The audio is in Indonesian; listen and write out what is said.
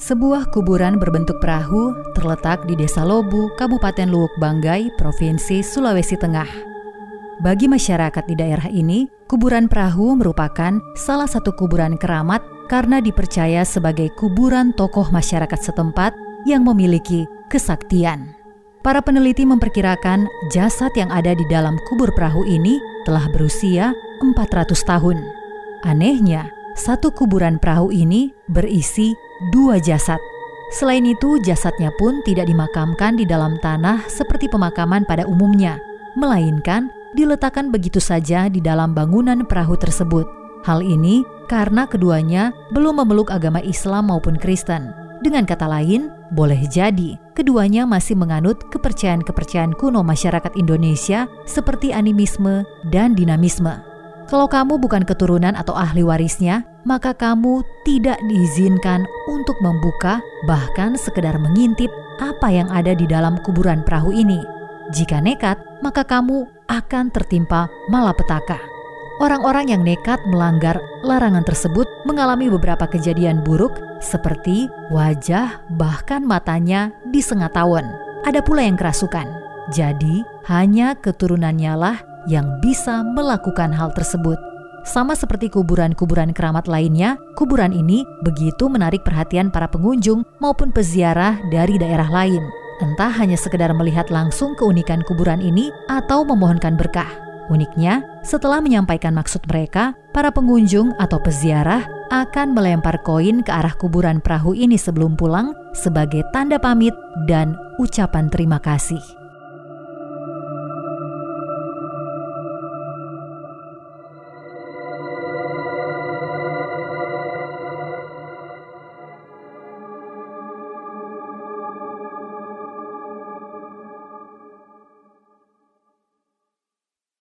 Sebuah kuburan berbentuk perahu terletak di Desa Lobu, Kabupaten Luwuk Banggai, Provinsi Sulawesi Tengah. Bagi masyarakat di daerah ini, kuburan perahu merupakan salah satu kuburan keramat karena dipercaya sebagai kuburan tokoh masyarakat setempat yang memiliki kesaktian. Para peneliti memperkirakan jasad yang ada di dalam kubur perahu ini telah berusia 400 tahun. Anehnya, satu kuburan perahu ini berisi dua jasad. Selain itu, jasadnya pun tidak dimakamkan di dalam tanah seperti pemakaman pada umumnya, melainkan diletakkan begitu saja di dalam bangunan perahu tersebut. Hal ini karena keduanya belum memeluk agama Islam maupun Kristen. Dengan kata lain, boleh jadi keduanya masih menganut kepercayaan-kepercayaan kuno masyarakat Indonesia seperti animisme dan dinamisme. Kalau kamu bukan keturunan atau ahli warisnya, maka kamu tidak diizinkan untuk membuka bahkan sekedar mengintip apa yang ada di dalam kuburan perahu ini. Jika nekat, maka kamu akan tertimpa malapetaka. Orang-orang yang nekat melanggar larangan tersebut mengalami beberapa kejadian buruk seperti wajah bahkan matanya disengat tawon. Ada pula yang kerasukan. Jadi, hanya keturunannya lah yang bisa melakukan hal tersebut. Sama seperti kuburan-kuburan keramat lainnya, kuburan ini begitu menarik perhatian para pengunjung maupun peziarah dari daerah lain. Entah hanya sekedar melihat langsung keunikan kuburan ini atau memohonkan berkah. Uniknya, setelah menyampaikan maksud mereka, para pengunjung atau peziarah akan melempar koin ke arah kuburan perahu ini sebelum pulang sebagai tanda pamit dan ucapan terima kasih.